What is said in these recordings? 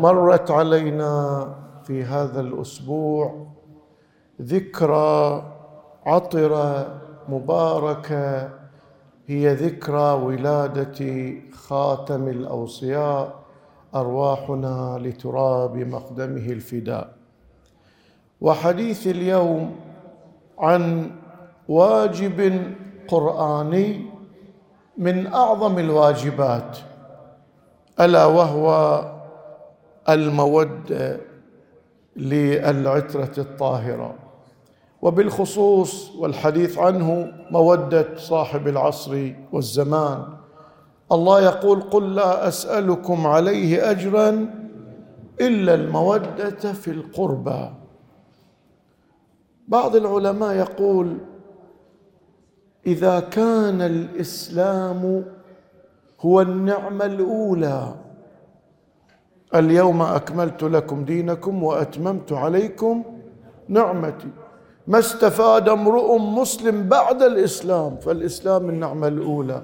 مرت علينا في هذا الأسبوع ذكرى عطرة مباركة هي ذكرى ولادة خاتم الأوصياء أرواحنا لتراب مقدمه الفداء. وحديث اليوم عن واجب قرآني من أعظم الواجبات ألا وهو الموده للعترة الطاهرة. وبالخصوص والحديث عنه مودة صاحب العصر والزمان. الله يقول قل لا أسألكم عليه اجرا إلا المودة في القربى. بعض العلماء يقول إذا كان الإسلام هو النعمة الأولى اليوم أكملت لكم دينكم وأتممت عليكم نعمتي. ما استفاد امرؤ مسلم بعد الإسلام؟ فالإسلام النعمة الأولى.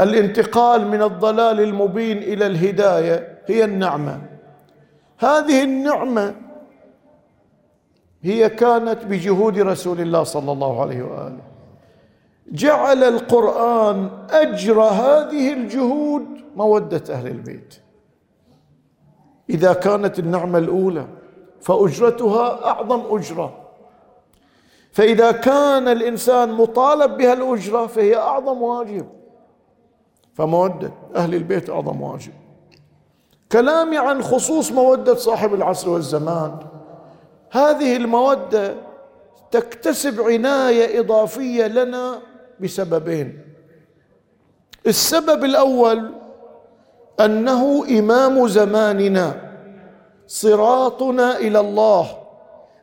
الانتقال من الضلال المبين إلى الهداية هي النعمة. هذه النعمة هي كانت بجهود رسول الله صلى الله عليه وآله. جعل القرآن أجر هذه الجهود مودة أهل البيت. إذا كانت النعمة الأولى فأجرتها أعظم أجرة. فإذا كان الإنسان مطالب بها الأجرة فهي أعظم واجب. فمودة أهل البيت أعظم واجب. كلامي عن خصوص مودة صاحب العصر والزمان هذه المودة تكتسب عناية إضافية لنا بسببين. السبب الأول أنه إمام زماننا. صراطنا إلى الله.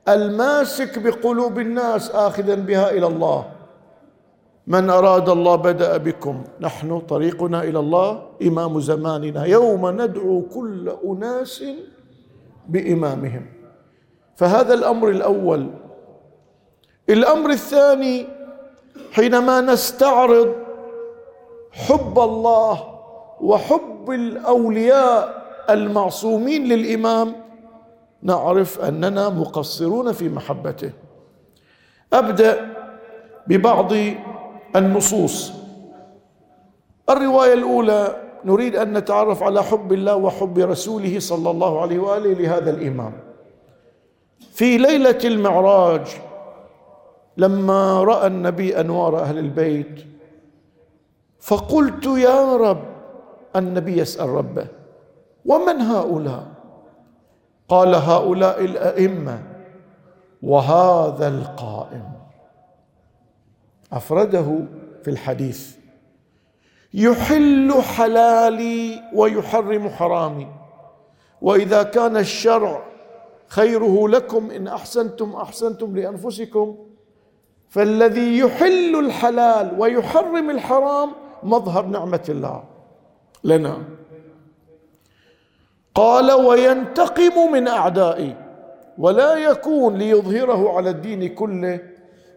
الماسك بقلوب الناس اخذا بها إلى الله. من أراد الله بدأ بكم. نحن طريقنا إلى الله. إمام زماننا. يوم ندعو كل أناس بإمامهم. فهذا الأمر الأول. الأمر الثاني حينما نستعرض حب الله وحب الأولياء المعصومين للإمام نعرف أننا مقصرون في محبته. أبدأ ببعض النصوص. الرواية الأولى نريد أن نتعرف على حب الله وحب رسوله صلى الله عليه وآله لهذا الإمام. في ليلة المعراج لما رأى النبي أنوار أهل البيت فقلت يا رب النبي يسأل ربه ومن هؤلاء؟ قال هؤلاء الأئمة وهذا القائم. أفرده في الحديث يحل حلالي ويحرم حرامي وإذا كان الشرع خيره لكم إن أحسنتم أحسنتم لأنفسكم فالذي يحل الحلال ويحرم الحرام مظهر نعمة الله. لنا. قال وينتقم من أعدائي ولا يكون ليظهره على الدين كله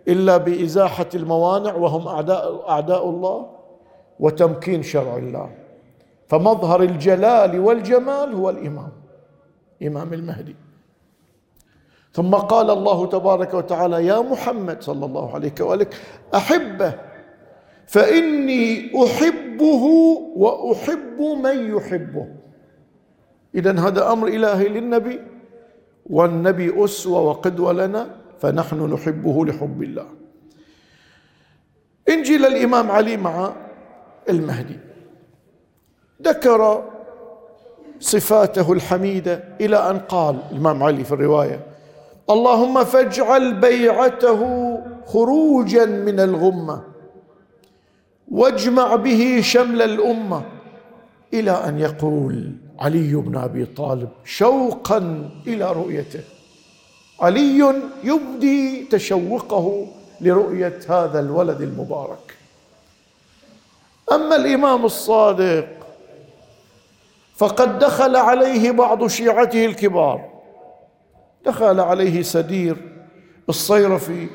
إلا بإزاحة الموانع وهم أعداء أعداء الله وتمكين شرع الله. فمظهر الجلال والجمال هو الإمام إمام المهدي. ثم قال الله تبارك وتعالى يا محمد صلى الله عليه وآله أحبه فإني أحبه وأحب من يحبه. اذا هذا أمر إلهي للنبي والنبي أسوة وقدوة لنا فنحن نحبه لحب الله. إنجيل الإمام علي مع المهدي. ذكر صفاته الحميدة إلى أن قال الإمام علي في الرواية اللهم فاجعل بيعته خروجا من الغمة. واجمع به شمل الأمة إلى أن يقول علي بن أبي طالب شوقا إلى رؤيته. علي يبدي تشوقه لرؤية هذا الولد المبارك. أما الإمام الصادق فقد دخل عليه بعض شيعته الكبار. دخل عليه سدير الصيرفي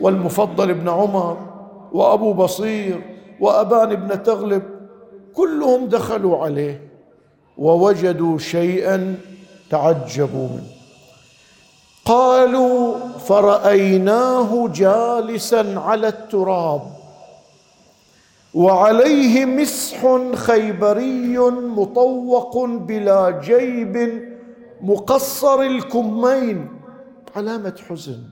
والمفضل بن عمر وأبو بصير وأبان بن تغلب كلهم دخلوا عليه ووجدوا شيئا تعجبوا منه. قالوا فرأيناه جالسا على التراب وعليه مسح خيبري مطوق بلا جيب مقصر الكمين. علامة حزن.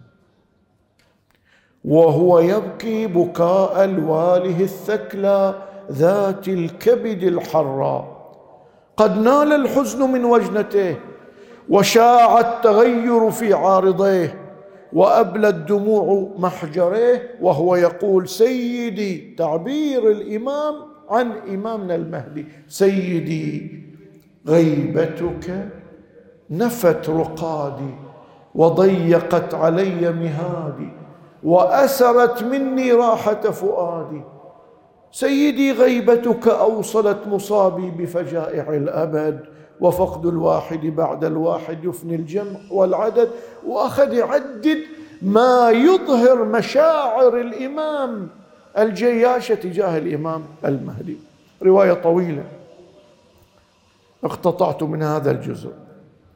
وهو يبكي بكاء الواله الثكلى ذات الكبد الحراء قد نال الحزن من وجنته وشاع التغير في عارضيه وأبلى الدموع محجريه وهو يقول سيدي تعبير الإمام عن إمامنا المهدي سيدي غيبتك نفت رقادي وضيقت علي مهادي وأسرت مني راحة فؤادي. سيدي غيبتك أوصلت مصابي بفجائع الأبد وفقد الواحد بعد الواحد يفني الجمع والعدد. وأخذ يعدد ما يظهر مشاعر الإمام الجياشه تجاه الإمام المهدي. رواية طويلة. اقتطعت من هذا الجزء.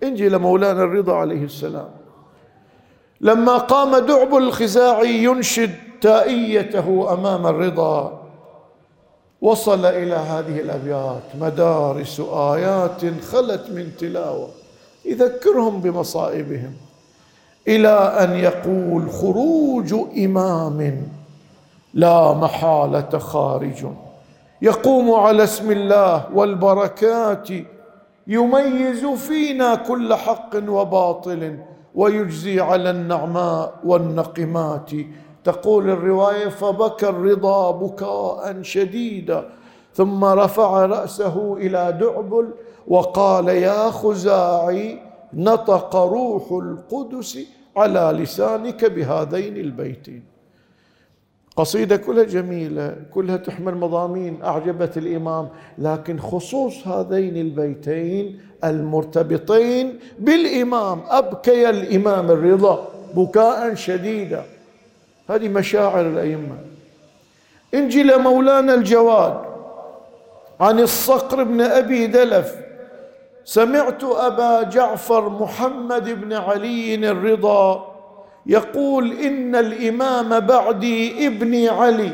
انجي لمولانا الرضا عليه السلام. لما قام دعب الخزاعي ينشد تائيته أمام الرضا وصل إلى هذه الأبيات مدارس آيات خلت من تلاوة يذكرهم بمصائبهم إلى أن يقول خروج إمام لا محالة خارج. يقوم على اسم الله والبركات يميز فينا كل حق وباطل. ويجزي على النعماء والنقمات. تقول الرواية فبكى الرضا بكاء شديدا ثم رفع رأسه إلى دعبل وقال يا خزاعي نطق روح القدس على لسانك بهذين البيتين. قصيدة كلها جميلة كلها تحمل مضامين أعجبت الإمام. لكن خصوص هذين البيتين المرتبطين بالإمام أبكي الإمام الرضا بكاء شديدا. هذه مشاعر الأئمة. انجي لمولانا الجواد عن الصقر بن أبي دلف. سمعت أبا جعفر محمد بن علي الرضا يقول إن الإمام بعدي ابني علي.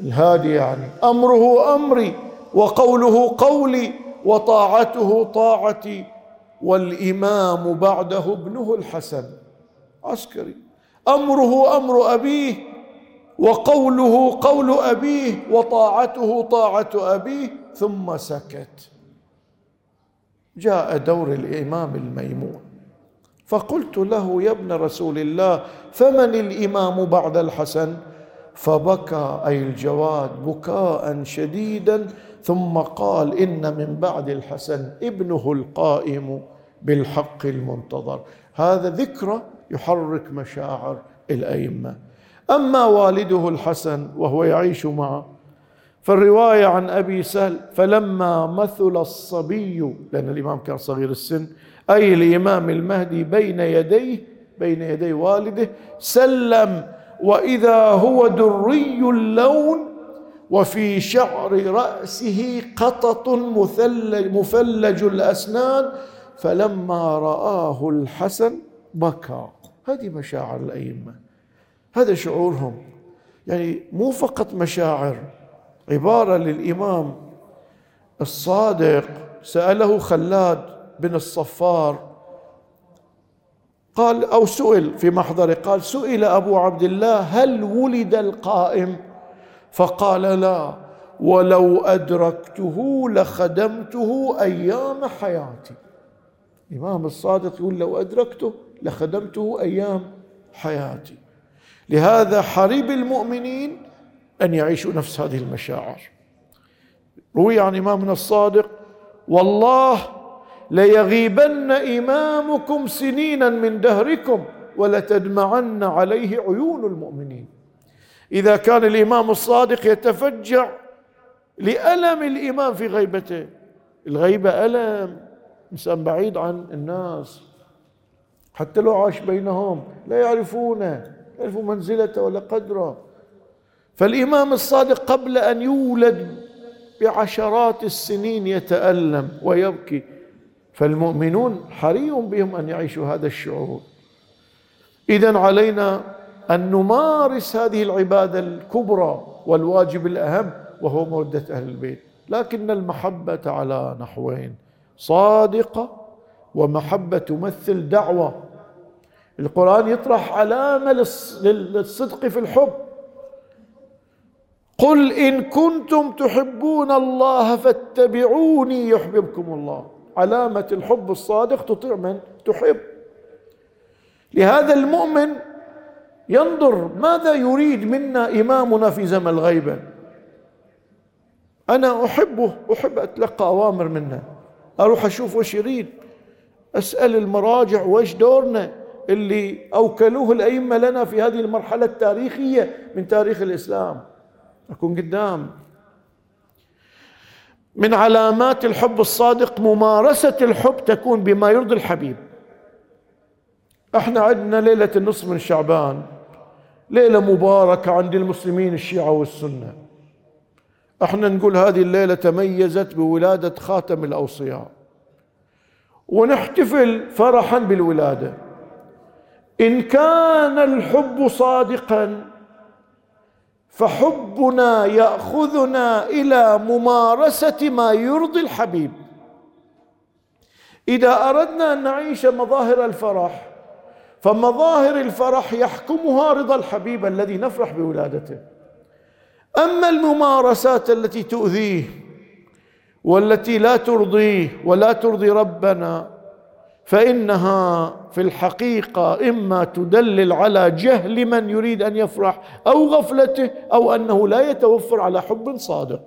الهادي يعني. أمره أمري وقوله قولي وطاعته طاعتي. والإمام بعده ابنه الحسن. عسكري. أمره أمر أبيه وقوله قول أبيه وطاعته طاعة أبيه. ثم سكت. جاء دور الإمام الميمون. فقلت له يا ابن رسول الله فمن الإمام بعد الحسن؟ فبكى أي الجواد بكاء شديدا ثم قال إن من بعد الحسن ابنه القائم بالحق المنتظر. هذا ذكرى يحرك مشاعر الأئمة. أما والده الحسن وهو يعيش معه فالرواية عن أبي سهل فلما مثل الصبي لأن الإمام كان صغير السن أي الإمام المهدي بين يديه بين يدي والده سلم وإذا هو دري اللون وفي شعر رأسه قطط مثلج مفلج الأسنان فلما رآه الحسن بكى. هذه مشاعر الأئمة. هذا شعورهم. يعني مو فقط مشاعر عبارة للإمام الصادق. سأله خلاد بن الصفار قال أو سئل في محضره قال سئل أبو عبد الله هل ولد القائم؟ فقال لا ولو أدركته لخدمته أيام حياتي. الإمام الصادق يقول لو أدركته لخدمته أيام حياتي. لهذا حري المؤمنين أن يعيشوا نفس هذه المشاعر. روي عن إمامنا الصادق والله ليغيبن إمامكم سنينا من دهركم ولتدمعن عليه عيون المؤمنين. إذا كان الإمام الصادق يتفجع لألم الإمام في غيبته. الغيبة ألم إنسان بعيد عن الناس. حتى لو عاش بينهم لا يعرفونه يعرفوا منزلته ولا قدره. فالإمام الصادق قبل أن يولد بعشرات السنين يتألم ويبكي فالمؤمنون حري بهم أن يعيشوا هذا الشعور. إذا علينا أن نمارس هذه العبادة الكبرى والواجب الأهم وهو مودة أهل البيت. لكن المحبة على نحوين صادقة ومحبة تمثل دعوة. القرآن يطرح علامة للصدق في الحب. قل إن كنتم تحبون الله فاتبعوني يحببكم الله. علامة الحب الصادق تطيع من تحب. لهذا المؤمن ينظر ماذا يريد منا إمامنا في زمن الغيبة أنا أحبه أحب أتلقى أوامر منه. أروح أشوف وش يريد. أسأل المراجع وش دورنا اللي أوكلوه الأئمة لنا في هذه المرحلة التاريخية من تاريخ الإسلام. أكون قدام. من علامات الحب الصادق ممارسة الحب تكون بما يرضي الحبيب. إحنا عندنا ليلة النصف من شعبان ليلة مباركة عند المسلمين الشيعة والسنة. إحنا نقول هذه الليلة تميزت بولادة خاتم الأوصياء. ونحتفل فرحا بالولادة. إن كان الحب صادقا فحبنا يأخذنا إلى ممارسة ما يرضي الحبيب. إذا أردنا أن نعيش مظاهر الفرح فمظاهر الفرح يحكمها رضا الحبيب الذي نفرح بولادته. أما الممارسات التي تؤذيه والتي لا ترضيه ولا ترضي ربنا فإنها في الحقيقة إما تدلل على جهل من يريد أن يفرح أو غفلته أو أنه لا يتوفر على حب صادق.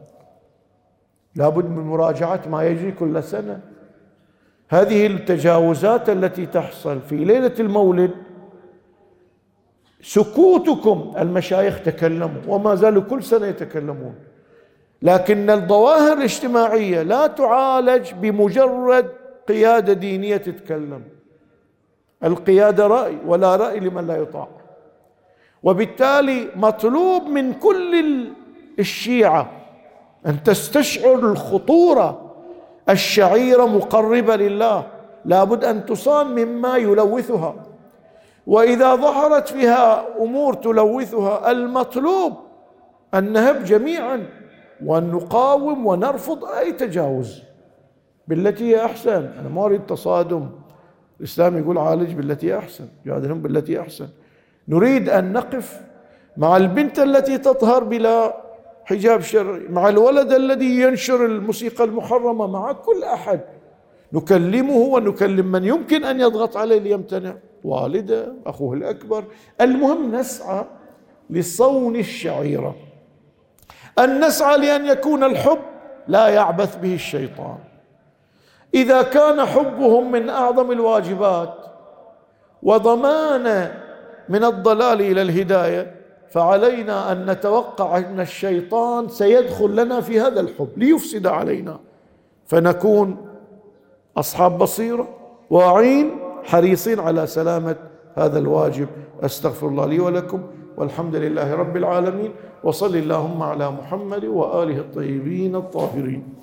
لابد من مراجعة ما يجري كل سنة. هذه التجاوزات التي تحصل في ليلة المولد سكوتكم المشايخ تكلموا وما زالوا كل سنة يتكلمون لكن الظواهر الاجتماعية لا تعالج بمجرد قيادة دينية تتكلم. القيادة رأي ولا رأي لمن لا يطاع وبالتالي مطلوب من كل الشيعة أن تستشعر الخطورة الشعيرة مقربة لله. لابد أن تصان مما يلوثها. وإذا ظهرت فيها أمور تلوثها المطلوب أن نهب جميعا وأن نقاوم ونرفض أي تجاوز. بالتي هي أحسن. أنا ما أريد تصادم. الإسلام يقول عالج بالتي هي أحسن جادلهم بالتي هي أحسن. نريد أن نقف مع البنت التي تطهر بلا حجاب شرعي مع الولد الذي ينشر الموسيقى المحرمة مع كل أحد. نكلمه ونكلم من يمكن أن يضغط عليه ليمتنع. والده أخوه الأكبر. المهم نسعى لصون الشعيرة. أن نسعى لأن يكون الحب لا يعبث به الشيطان. إذا كان حبهم من أعظم الواجبات وضمان من الضلال إلى الهداية فعلينا أن نتوقع أن الشيطان سيدخل لنا في هذا الحب ليفسد علينا. فنكون أصحاب بصيرة واعين حريصين على سلامة هذا الواجب. أستغفر الله لي ولكم والحمد لله رب العالمين وصل اللهم على محمد وآله الطيبين الطاهرين.